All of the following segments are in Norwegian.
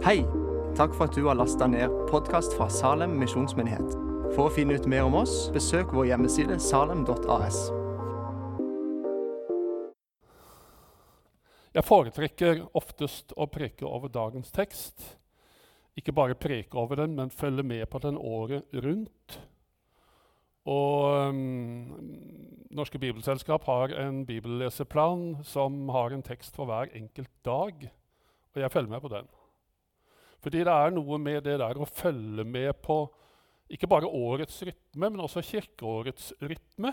Hei! Takk for at du har lasta ned podkast fra Salem misjonsmyndighet. For å finne ut mer om oss, besøk vår hjemmeside salem.as. Jeg foretrekker oftest å preke over dagens tekst. Ikke bare preke over den, men følge med på den året rundt. Og um, Norske Bibelselskap har en bibelleseplan som har en tekst for hver enkelt dag. Og jeg følger med på den. Fordi det er noe med det der å følge med på ikke bare årets rytme, men også kirkeårets rytme.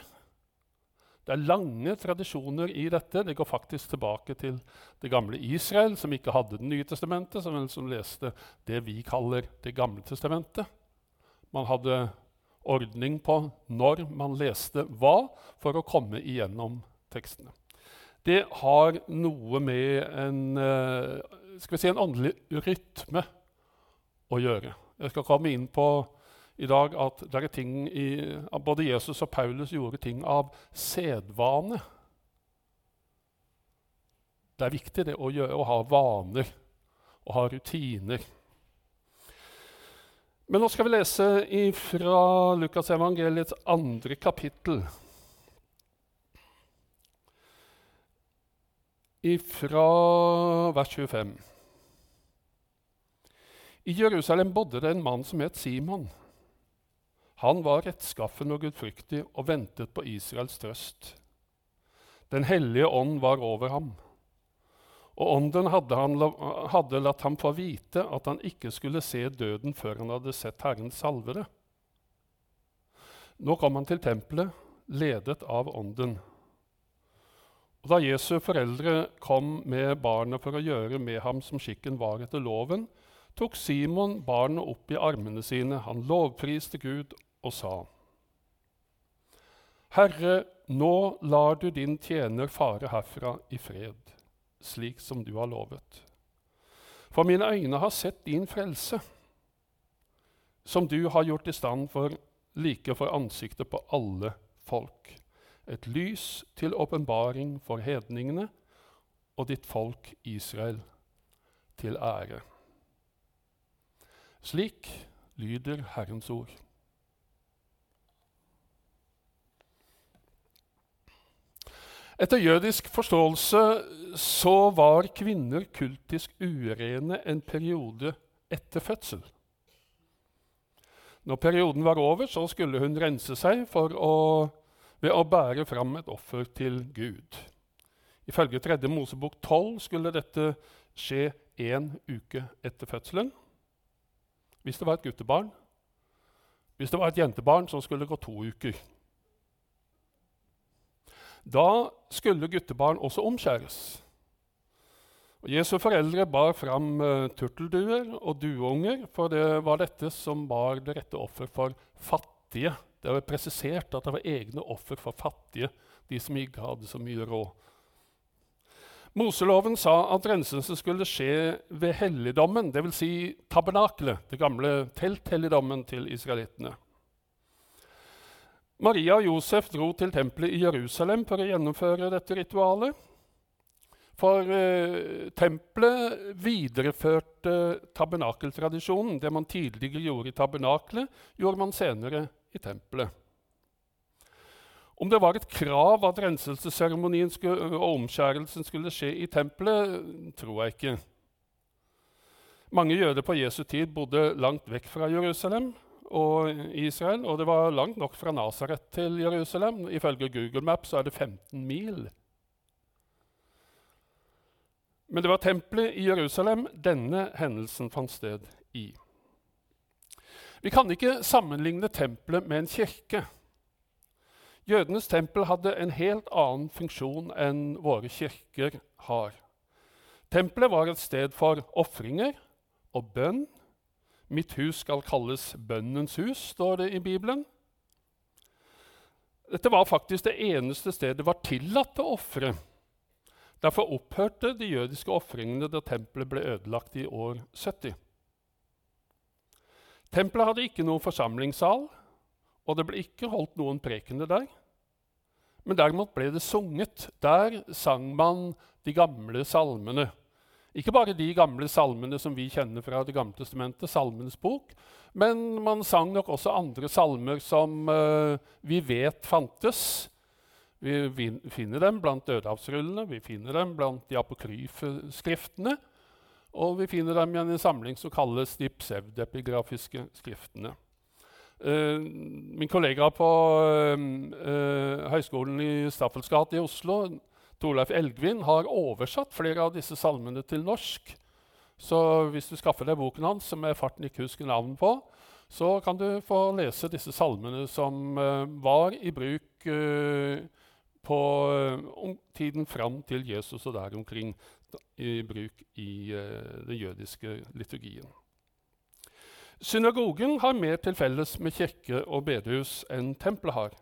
Det er lange tradisjoner i dette. Det går faktisk tilbake til det gamle Israel, som ikke hadde Det nye testamentet, som, som leste det vi kaller Det gamle testamentet. Man hadde ordning på når man leste hva, for å komme igjennom tekstene. Det har noe med en, eh, si, en åndelig rytme å gjøre. Jeg skal komme inn på i dag at det er ting i, både Jesus og Paulus gjorde ting av sedvane. Det er viktig det å, gjøre, å ha vaner og ha rutiner. Men nå skal vi lese fra Lukas evangeliets andre kapittel. Fra vers 25. I Jerusalem bodde det en mann som het Simon. Han var rettskaffen og gudfryktig og ventet på Israels trøst. Den hellige ånd var over ham. Og ånden hadde, han, hadde latt ham få vite at han ikke skulle se døden før han hadde sett Herrens salvede. Nå kom han til tempelet, ledet av ånden. Og Da Jesu foreldre kom med barnet for å gjøre med ham som skikken var etter loven, tok Simon barnet opp i armene sine. Han lovpriste Gud og sa.: Herre, nå lar du din tjener fare herfra i fred, slik som du har lovet. For mine øyne har sett din frelse, som du har gjort i stand for like for ansiktet på alle folk. Et lys til åpenbaring for hedningene og ditt folk Israel til ære. Slik lyder Herrens ord. Etter jødisk forståelse så var kvinner kultisk urene en periode etter fødsel. Når perioden var over, så skulle hun rense seg å, ved å bære fram et offer til Gud. Ifølge 3. Mosebok 12 skulle dette skje én uke etter fødselen. Hvis det var et guttebarn. Hvis det var et jentebarn, som skulle gå to uker. Da skulle guttebarn også omskjæres. Og Jesu foreldre bar fram uh, turtelduer og dueunger, for det var dette som var det rette offer for fattige. Det var presisert at det var egne offer for fattige, de som ikke hadde så mye råd. Moseloven sa at renselse skulle skje ved helligdommen, dvs. Si tabernakelet, det gamle telthelligdommen til israelittene. Maria og Josef dro til tempelet i Jerusalem for å gjennomføre dette ritualet. For eh, tempelet videreførte tabernakeltradisjonen. Det man tidligere gjorde i tabernaklet, gjorde man senere i tempelet. Om det var et krav at renselsesseremonien og omskjærelsen skulle skje i tempelet, tror jeg ikke. Mange jøder på Jesu tid bodde langt vekk fra Jerusalem og Israel, og det var langt nok fra Nasaret til Jerusalem. Ifølge Google Maps er det 15 mil. Men det var tempelet i Jerusalem denne hendelsen fant sted i. Vi kan ikke sammenligne tempelet med en kirke. Jødenes tempel hadde en helt annen funksjon enn våre kirker har. Tempelet var et sted for ofringer og bønn. Mitt hus skal kalles bønnens hus, står det i Bibelen. Dette var faktisk det eneste stedet det var tillatt å ofre. Derfor opphørte de jødiske ofringene da tempelet ble ødelagt i år 70. Tempelet hadde ikke noen forsamlingssal, og det ble ikke holdt noen prekener der. Men derimot ble det sunget. Der sang man de gamle salmene. Ikke bare de gamle salmene som vi kjenner fra Det gamle testamentet, Salmenes bok, men man sang nok også andre salmer som uh, vi vet fantes. Vi finner dem blant dødehavsrullene, vi finner dem blant de apokryfe skriftene. Og vi finner dem i en samling som kalles de pseudepigrafiske skriftene. Uh, min kollega på uh, Høgskolen i Staffels gate i Oslo, Torleif Elgvin, har oversatt flere av disse salmene til norsk. Så hvis du skaffer deg boken hans, som jeg farten ikke husker navnet på, så kan du få lese disse salmene som var i bruk på tiden fram til Jesus og der omkring i bruk i den jødiske liturgien. Synagogen har mer til felles med kirke og bedehus enn tempelet har.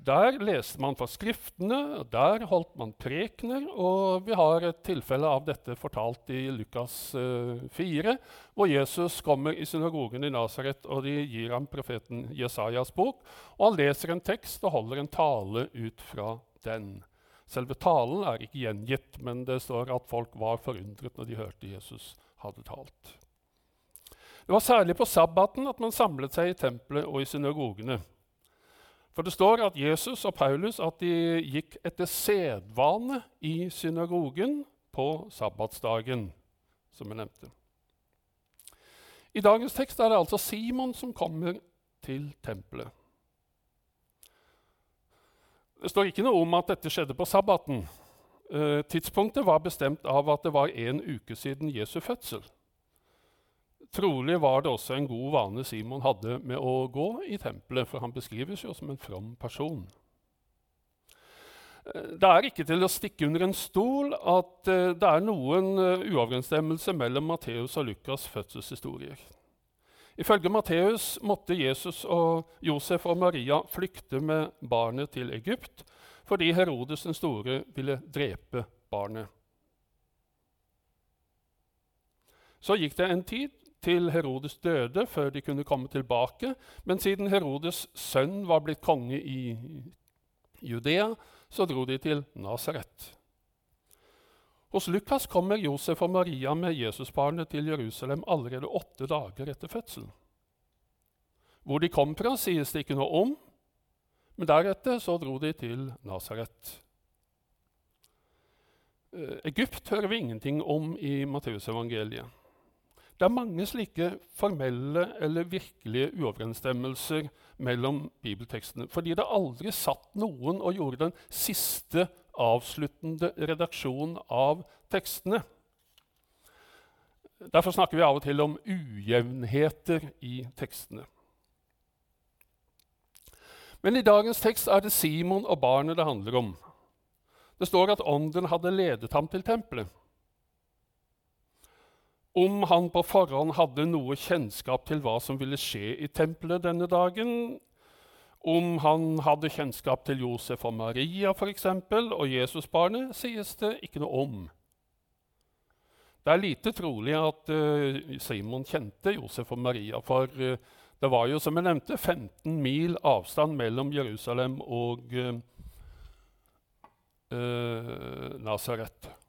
Der leste man fra Skriftene, der holdt man prekener. Og vi har et tilfelle av dette fortalt i Lukas uh, 4, hvor Jesus kommer i synagogen i Nasaret, og de gir ham profeten Jesajas bok. Og han leser en tekst og holder en tale ut fra den. Selve talen er ikke gjengitt, men det står at folk var forundret når de hørte Jesus hadde talt. Det var særlig på sabbaten at man samlet seg i tempelet og i synagogene. For det står at Jesus og Paulus at de gikk etter sedvane i synagogen på sabbatsdagen, som jeg nevnte. I dagens tekst er det altså Simon som kommer til tempelet. Det står ikke noe om at dette skjedde på sabbaten. Uh, tidspunktet var bestemt av at det var en uke siden Jesu fødsel. Trolig var det også en god vane Simon hadde med å gå i tempelet, for han beskrives jo som en from person. Uh, det er ikke til å stikke under en stol at uh, det er noen uoverensstemmelse mellom Matteus og Lukas' fødselshistorier. Ifølge Matteus måtte Jesus og Josef og Maria flykte med barnet til Egypt fordi Herodes den store ville drepe barnet. Så gikk det en tid til Herodes døde før de kunne komme tilbake. Men siden Herodes' sønn var blitt konge i Judea, så dro de til Nasaret. Hos Lukas kommer Josef og Maria med Jesusbarnet til Jerusalem allerede åtte dager etter fødselen. Hvor de kom fra, sies det ikke noe om, men deretter så dro de til Nasaret. Eh, Egypt hører vi ingenting om i Matteusevangeliet. Det er mange slike formelle eller virkelige uoverensstemmelser mellom bibeltekstene, fordi det aldri satt noen og gjorde den siste avsluttende redaksjon av tekstene. Derfor snakker vi av og til om ujevnheter i tekstene. Men i dagens tekst er det Simon og barnet det handler om. Det står at ånden hadde ledet ham til tempelet. Om han på forhånd hadde noe kjennskap til hva som ville skje i tempelet denne dagen, om han hadde kjennskap til Josef og Maria for eksempel, og Jesusbarnet, sies det ikke noe om. Det er lite trolig at uh, Simon kjente Josef og Maria, for uh, det var jo, som jeg nevnte, 15 mil avstand mellom Jerusalem og uh, Nasaret.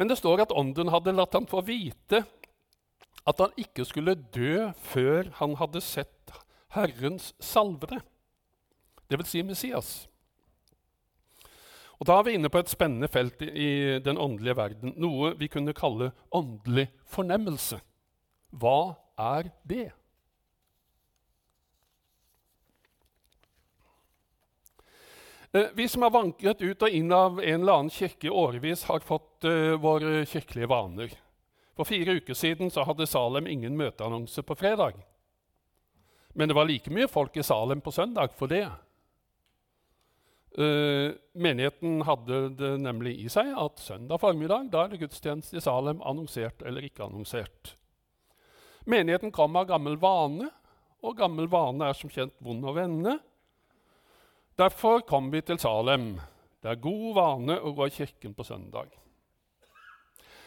Men det står at ånden hadde latt ham få vite at han ikke skulle dø før han hadde sett Herrens salvede, dvs. Si Messias. Og Da er vi inne på et spennende felt i den åndelige verden, noe vi kunne kalle åndelig fornemmelse. Hva er det? Vi som har vanket ut og inn av en eller annen kirke i årevis, har fått uh, våre kirkelige vaner. For fire uker siden hadde Salem ingen møteannonse på fredag. Men det var like mye folk i Salem på søndag for det. Uh, menigheten hadde det nemlig i seg at søndag formiddag da er det gudstjeneste i Salem, annonsert eller ikke annonsert. Menigheten kom av gammel vane, og gammel vane er som kjent vond å vende. Derfor kom vi til Salem. Det er god vane å gå i kirken på søndag.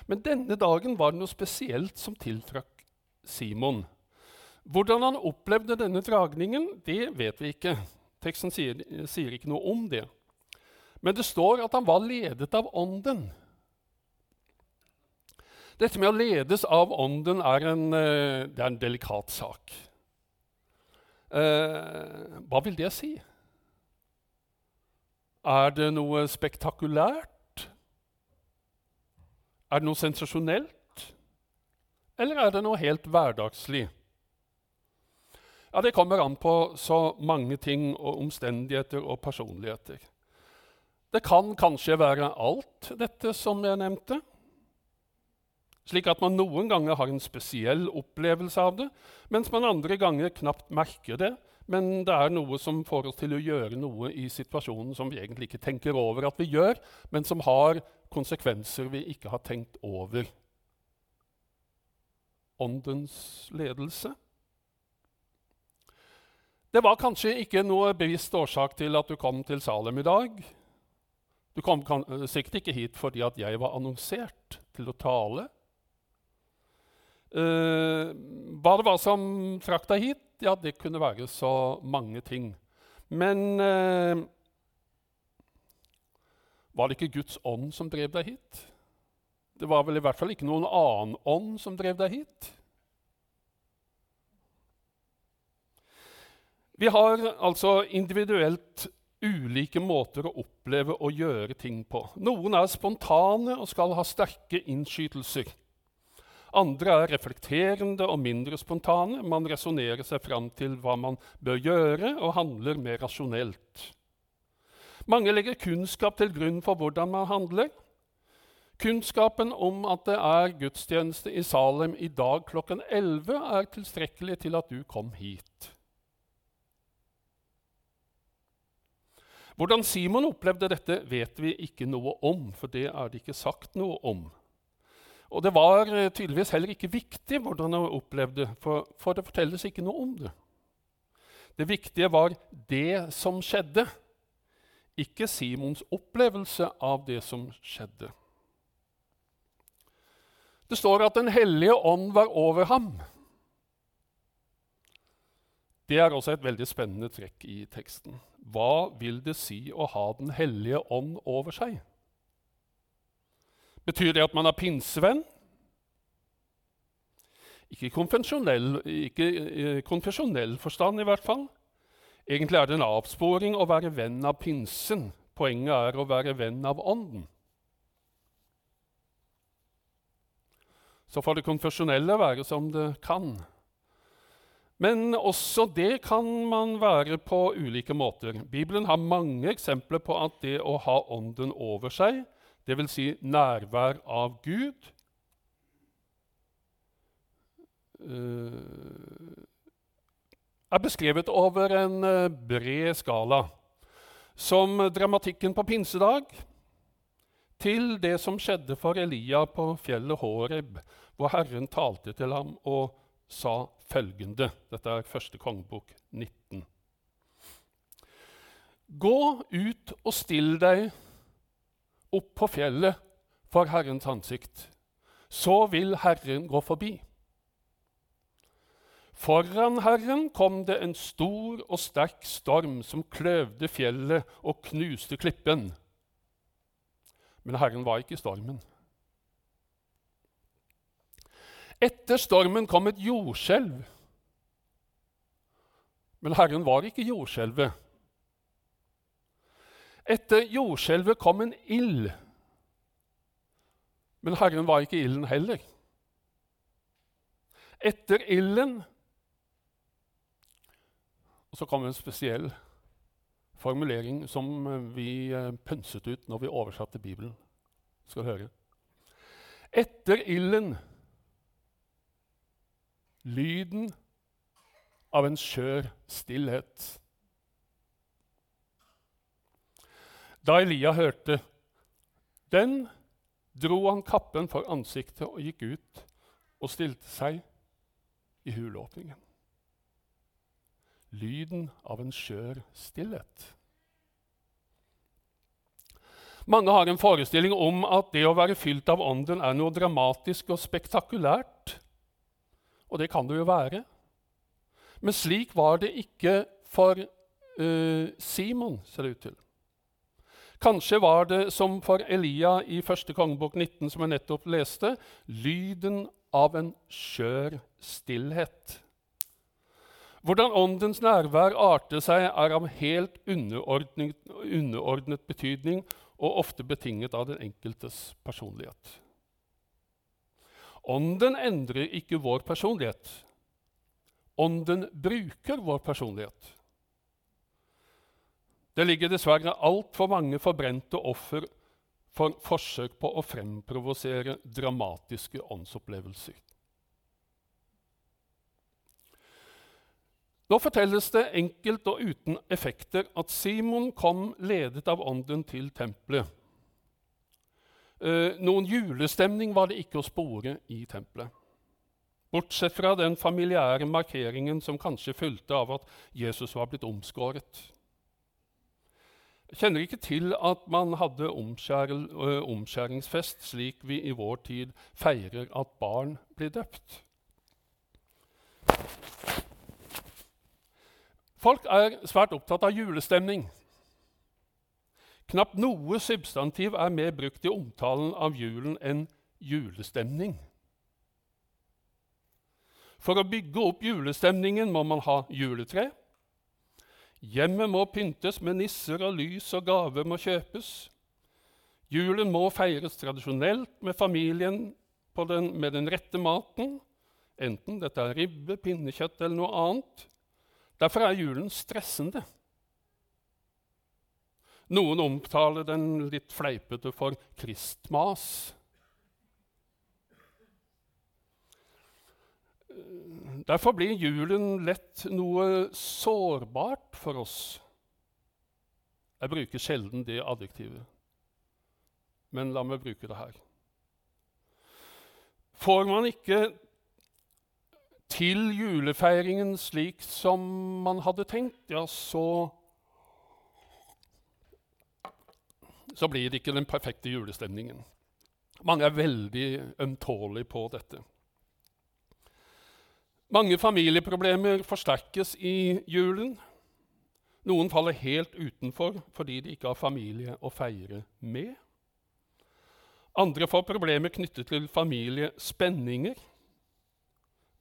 Men denne dagen var det noe spesielt som tiltrakk Simon. Hvordan han opplevde denne dragningen, det vet vi ikke. Teksten sier, sier ikke noe om det. Men det står at han var ledet av Ånden. Dette med å ledes av Ånden er en, eh, er en delikat sak. Eh, hva vil det si? Er det noe spektakulært? Er det noe sensasjonelt? Eller er det noe helt hverdagslig? Ja, Det kommer an på så mange ting og omstendigheter og personligheter. Det kan kanskje være alt dette som jeg nevnte. Slik at man noen ganger har en spesiell opplevelse av det, mens man andre ganger knapt merker det, men det er noe som får oss til å gjøre noe i situasjonen som vi egentlig ikke tenker over at vi gjør, men som har konsekvenser vi ikke har tenkt over. Åndens ledelse. Det var kanskje ikke noe bevisst årsak til at du kom til Salem i dag. Du kom sikkert ikke hit fordi at jeg var annonsert til å tale. Uh, hva det var som trakk deg hit, ja, det kunne være så mange ting. Men uh, var det ikke Guds ånd som drev deg hit? Det var vel i hvert fall ikke noen annen ånd som drev deg hit? Vi har altså individuelt ulike måter å oppleve og gjøre ting på. Noen er spontane og skal ha sterke innskytelser. Andre er reflekterende og mindre spontane. Man resonnerer seg fram til hva man bør gjøre, og handler mer rasjonelt. Mange legger kunnskap til grunn for hvordan man handler. Kunnskapen om at det er gudstjeneste i Salem i dag klokken 11, er tilstrekkelig til at du kom hit. Hvordan Simon opplevde dette, vet vi ikke noe om, for det er det ikke sagt noe om. Og det var eh, tydeligvis heller ikke viktig hvordan han opplevde for, for det fortelles ikke noe om det. Det viktige var det som skjedde, ikke Simons opplevelse av det som skjedde. Det står at Den hellige ånd var over ham. Det er også et veldig spennende trekk i teksten. Hva vil det si å ha Den hellige ånd over seg? Betyr det at man er pinsevenn? Ikke i konfesjonell, forstand, i hvert fall. Egentlig er det en avsporing å være venn av pinsen. Poenget er å være venn av Ånden. Så får det konfesjonelle være som det kan. Men også det kan man være på ulike måter. Bibelen har mange eksempler på at det å ha Ånden over seg dvs. Si nærvær av Gud. Eh, er beskrevet over en eh, bred skala. Som dramatikken på pinsedag til det som skjedde for Elia på fjellet Horeb, hvor Herren talte til ham og sa følgende Dette er første kongebok 19. Gå ut og still deg opp på fjellet for Herrens ansikt. Så vil Herren gå forbi. Foran Herren kom det en stor og sterk storm som kløvde fjellet og knuste klippen. Men Herren var ikke i stormen. Etter stormen kom et jordskjelv. Men Herren var ikke jordskjelvet. Etter jordskjelvet kom en ild. Men Herren var ikke ilden heller. Etter ilden Og så kom en spesiell formulering som vi eh, pønset ut når vi oversatte Bibelen. Skal høre. Etter ilden lyden av en skjør stillhet. Da Elia hørte den, dro han kappen for ansiktet og gikk ut og stilte seg i hulåpningen. Lyden av en skjør stillhet. Mange har en forestilling om at det å være fylt av Ånden er noe dramatisk og spektakulært. Og det kan det jo være. Men slik var det ikke for uh, Simon, ser det ut til. Kanskje var det som for Elia i første kongebok 19, som jeg nettopp leste, lyden av en skjør stillhet. Hvordan Åndens nærvær arter seg, er av helt underordnet, underordnet betydning og ofte betinget av den enkeltes personlighet. Ånden endrer ikke vår personlighet. Ånden bruker vår personlighet. Det ligger dessverre altfor mange forbrente offer for forsøk på å fremprovosere dramatiske åndsopplevelser. Nå fortelles det enkelt og uten effekter at Simon kom ledet av ånden til tempelet. Eh, noen julestemning var det ikke å spore i tempelet. Bortsett fra den familiære markeringen som kanskje fulgte av at Jesus var blitt omskåret. Kjenner ikke til at man hadde eh, omskjæringsfest slik vi i vår tid feirer at barn blir døpt. Folk er svært opptatt av julestemning. Knapt noe substantiv er mer brukt i omtalen av julen enn julestemning. For å bygge opp julestemningen må man ha juletre. Hjemmet må pyntes med nisser og lys, og gaver må kjøpes. Julen må feires tradisjonelt med familien den, med den rette maten, enten dette er ribbe, pinnekjøtt eller noe annet. Derfor er julen stressende. Noen omtaler den litt fleipete for kristmas. Derfor blir julen lett noe sårbart for oss. Jeg bruker sjelden det adjektivet, men la meg bruke det her. Får man ikke til julefeiringen slik som man hadde tenkt, ja, så Så blir det ikke den perfekte julestemningen. Mange er veldig ømtålige på dette. Mange familieproblemer forsterkes i julen. Noen faller helt utenfor fordi de ikke har familie å feire med. Andre får problemer knyttet til familiespenninger.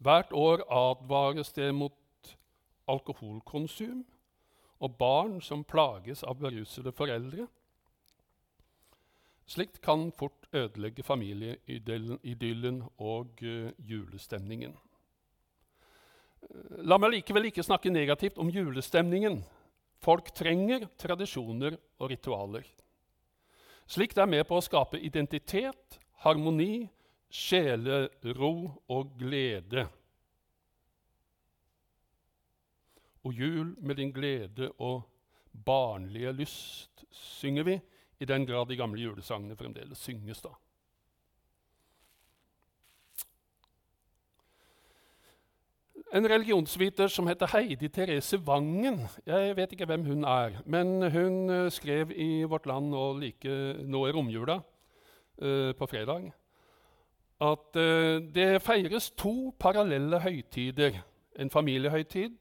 Hvert år advares det mot alkoholkonsum og barn som plages av berusede foreldre. Slikt kan fort ødelegge familieidyllen og uh, julestemningen. La meg likevel ikke snakke negativt om julestemningen. Folk trenger tradisjoner og ritualer. Slikt er med på å skape identitet, harmoni sjelero og glede. Og jul med din glede og barnlige lyst synger vi, i den grad de gamle julesangene fremdeles synges. da. En religionsviter som heter Heidi Therese Vangen. Jeg vet ikke hvem hun er, men hun eh, skrev i Vårt Land nå, like, nå i romjula uh, på fredag at uh, det feires to parallelle høytider. En familiehøytid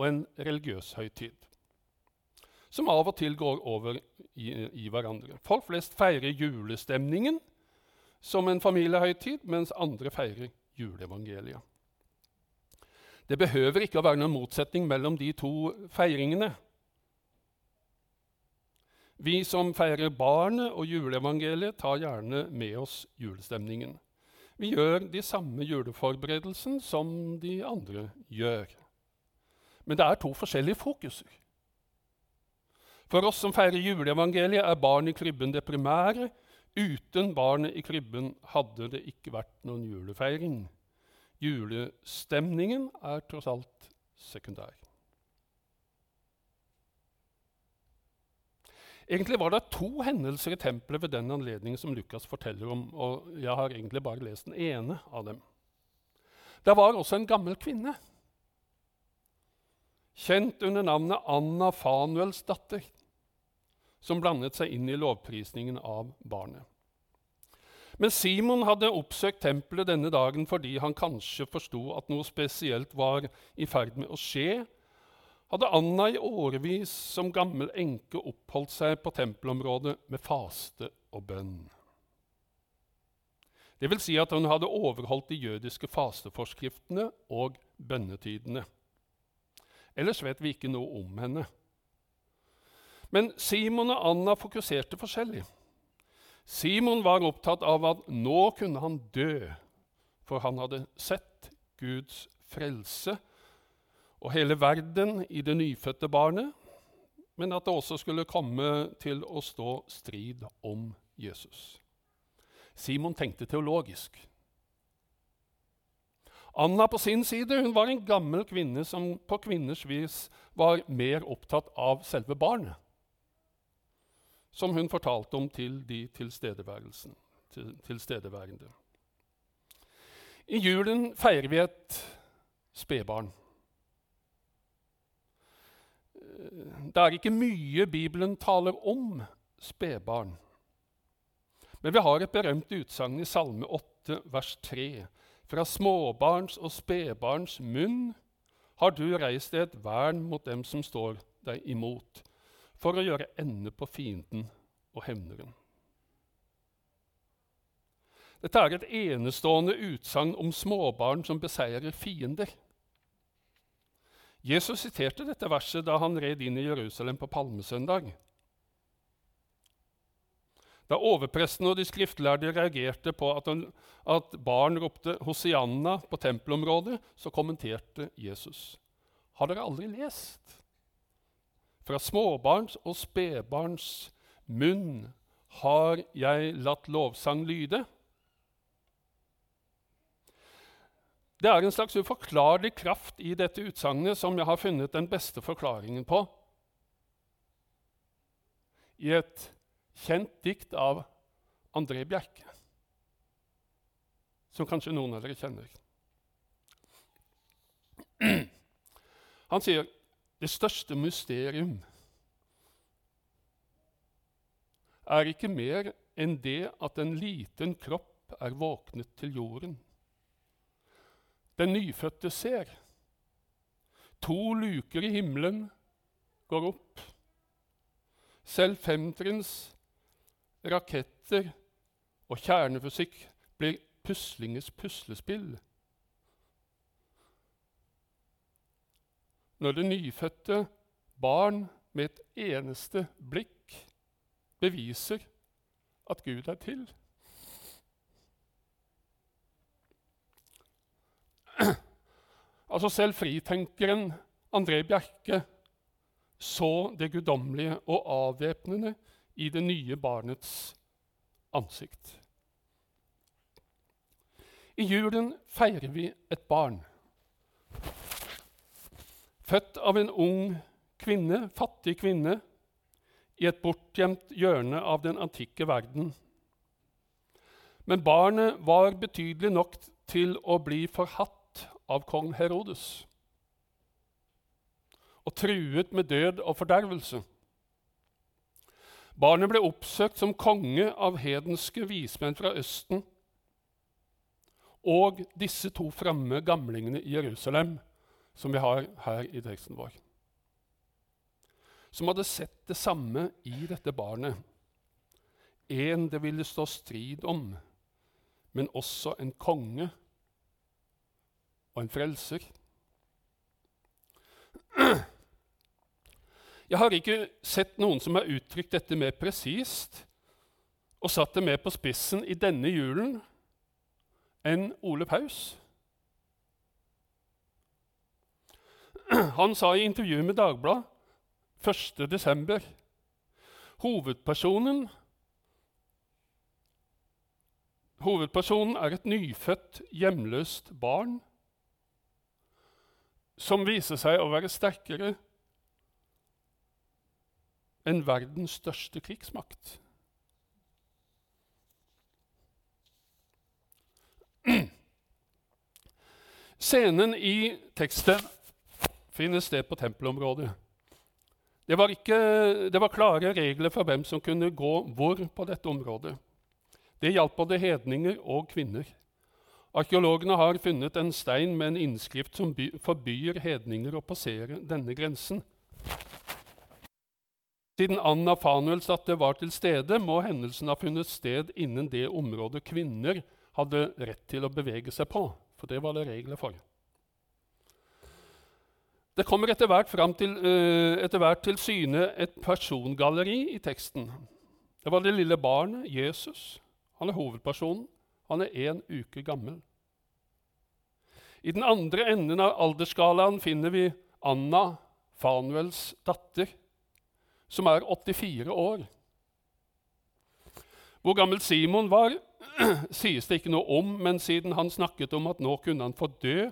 og en religiøs høytid. Som av og til går over i, i hverandre. Folk flest feirer julestemningen som en familiehøytid, mens andre feirer juleevangeliet. Det behøver ikke å være noen motsetning mellom de to feiringene. Vi som feirer barnet og juleevangeliet, tar gjerne med oss julestemningen. Vi gjør de samme juleforberedelsene som de andre gjør. Men det er to forskjellige fokuser. For oss som feirer juleevangeliet, er barn i krybben det primære. Uten barnet i krybben hadde det ikke vært noen julefeiring. Julestemningen er tross alt sekundær. Egentlig var det to hendelser i tempelet ved den anledningen som Lukas forteller om. og Jeg har egentlig bare lest den ene av dem. Det var også en gammel kvinne, kjent under navnet Anna Fanuels datter, som blandet seg inn i lovprisningen av barnet. Men Simon hadde oppsøkt tempelet denne dagen fordi han kanskje forsto at noe spesielt var i ferd med å skje. hadde Anna i årevis som gammel enke oppholdt seg på tempelområdet med faste og bønn. Det vil si at hun hadde overholdt de jødiske fasteforskriftene og bønnetidene. Ellers vet vi ikke noe om henne. Men Simon og Anna fokuserte forskjellig. Simon var opptatt av at nå kunne han dø, for han hadde sett Guds frelse og hele verden i det nyfødte barnet, men at det også skulle komme til å stå strid om Jesus. Simon tenkte teologisk. Anna på sin side hun var en gammel kvinne som på kvinners vis var mer opptatt av selve barnet, som hun fortalte om til de tilstedeværende. I julen feirer vi et spedbarn. Det er ikke mye Bibelen taler om spedbarn. Men vi har et berømt utsagn i Salme 8, vers 3. Fra småbarns og spedbarns munn har du reist et vern mot dem som står deg imot, for å gjøre ende på fienden og hevneren. Dette er et enestående utsagn om småbarn som beseirer fiender. Jesus siterte dette verset da han red inn i Jerusalem på palmesøndag. Da overpresten og de skriftlærde reagerte på at, han, at barn ropte 'Hosianna' på tempelområdet, så kommenterte Jesus. Har dere aldri lest? Fra småbarns og spedbarns munn har jeg latt lovsang lyde. Det er en slags uforklarlig kraft i dette utsagnet som jeg har funnet den beste forklaringen på i et kjent dikt av André Bjerke, som kanskje noen av dere kjenner. Han sier det største mysterium er ikke mer enn det at en liten kropp er våknet til jorden den nyfødte ser. To luker i himmelen går opp. Selv femtrinns raketter og kjernefysikk blir puslinges puslespill. Når det nyfødte barn med et eneste blikk beviser at Gud er til. Altså Selv fritenkeren André Bjerke så det guddommelige og avvæpnende i det nye barnets ansikt. I julen feirer vi et barn. Født av en ung kvinne, fattig kvinne, i et bortgjemt hjørne av den antikke verden. Men barnet var betydelig nok til å bli forhatt av kong Herodes og truet med død og fordervelse. Barnet ble oppsøkt som konge av hedenske vismenn fra Østen og disse to fremme gamlingene i Jerusalem, som vi har her i teksten vår, som hadde sett det samme i dette barnet. En det ville stå strid om, men også en konge og en frelser. Jeg har ikke sett noen som har uttrykt dette mer presist og satt det mer på spissen i denne julen enn Ole Paus. Han sa i intervjuet med Dagbladet 1.12.: Hovedpersonen Hovedpersonen er et nyfødt, hjemløst barn som viser seg å være sterkere enn verdens største krigsmakt. Scenen i teksten finner sted på tempelområdet. Det var, ikke, det var, klare regler for hvem som kunne gå hvor på dette området. Det hjalp både hedninger og kvinner. Arkeologene har funnet en stein med en innskrift som forbyr hedninger å passere denne grensen. Siden Anna Fanuels at det var til stede, må hendelsen ha funnet sted innen det området kvinner hadde rett til å bevege seg på. For det var det regler for. Det kommer etter hvert, til, uh, etter hvert til syne et persongalleri i teksten. Det var det lille barnet, Jesus. Han er hovedpersonen. Han er én uke gammel. I den andre enden av aldersskalaen finner vi Anna, Fanuels datter, som er 84 år. Hvor gammel Simon var, sies det ikke noe om, men siden han snakket om at nå kunne han få dø,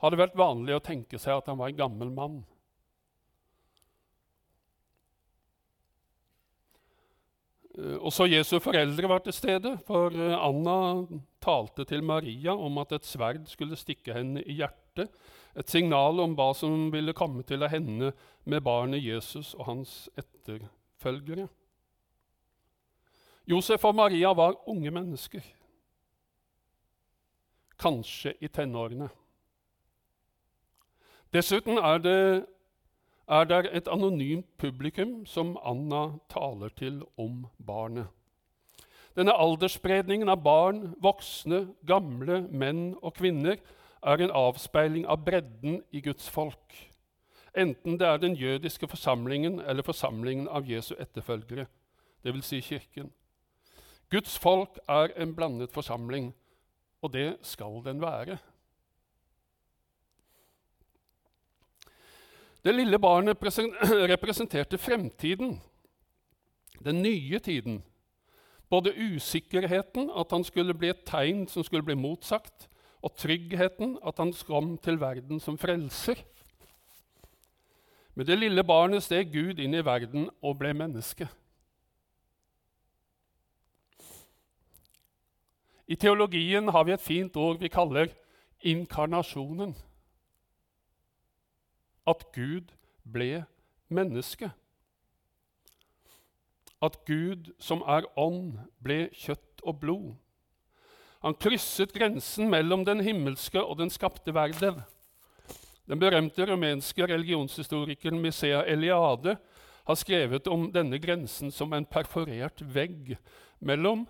har det vært vanlig å tenke seg at han var en gammel mann. Eh, også Jesu foreldre var til stede, for eh, Anna talte til Maria om at et sverd skulle stikke henne i hjertet, et signal om hva som ville komme til å hende med barnet Jesus og hans etterfølgere. Josef og Maria var unge mennesker, kanskje i tenårene. Dessuten er det er der et anonymt publikum som Anna taler til om barnet. Denne aldersspredningen av barn, voksne, gamle, menn og kvinner er en avspeiling av bredden i Guds folk, enten det er den jødiske forsamlingen eller forsamlingen av Jesu etterfølgere, dvs. Si Kirken. Guds folk er en blandet forsamling, og det skal den være. Det lille barnet representerte fremtiden, den nye tiden. Både usikkerheten, at han skulle bli et tegn som skulle bli motsagt, og tryggheten, at han kom til verden som frelser. Med det lille barnet steg Gud inn i verden og ble menneske. I teologien har vi et fint ord vi kaller inkarnasjonen at Gud ble menneske. At Gud, som er ånd, ble kjøtt og blod. Han krysset grensen mellom den himmelske og den skapte verden. Den berømte rumenske religionshistorikeren Misea Eliade har skrevet om denne grensen som en perforert vegg mellom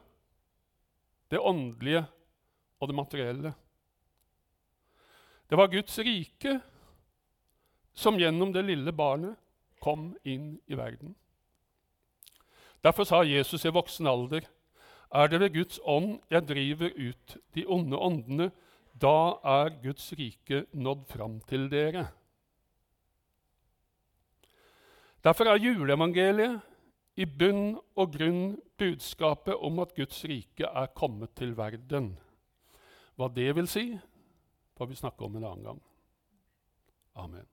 det åndelige og det materielle. Det var Guds rike som gjennom det lille barnet kom inn i verden. Derfor sa Jesus i voksen alder, er det ved Guds ånd jeg driver ut de onde åndene, da er Guds rike nådd fram til dere. Derfor er juleevangeliet i bunn og grunn budskapet om at Guds rike er kommet til verden. Hva det vil si, får vi snakke om en annen gang. Amen.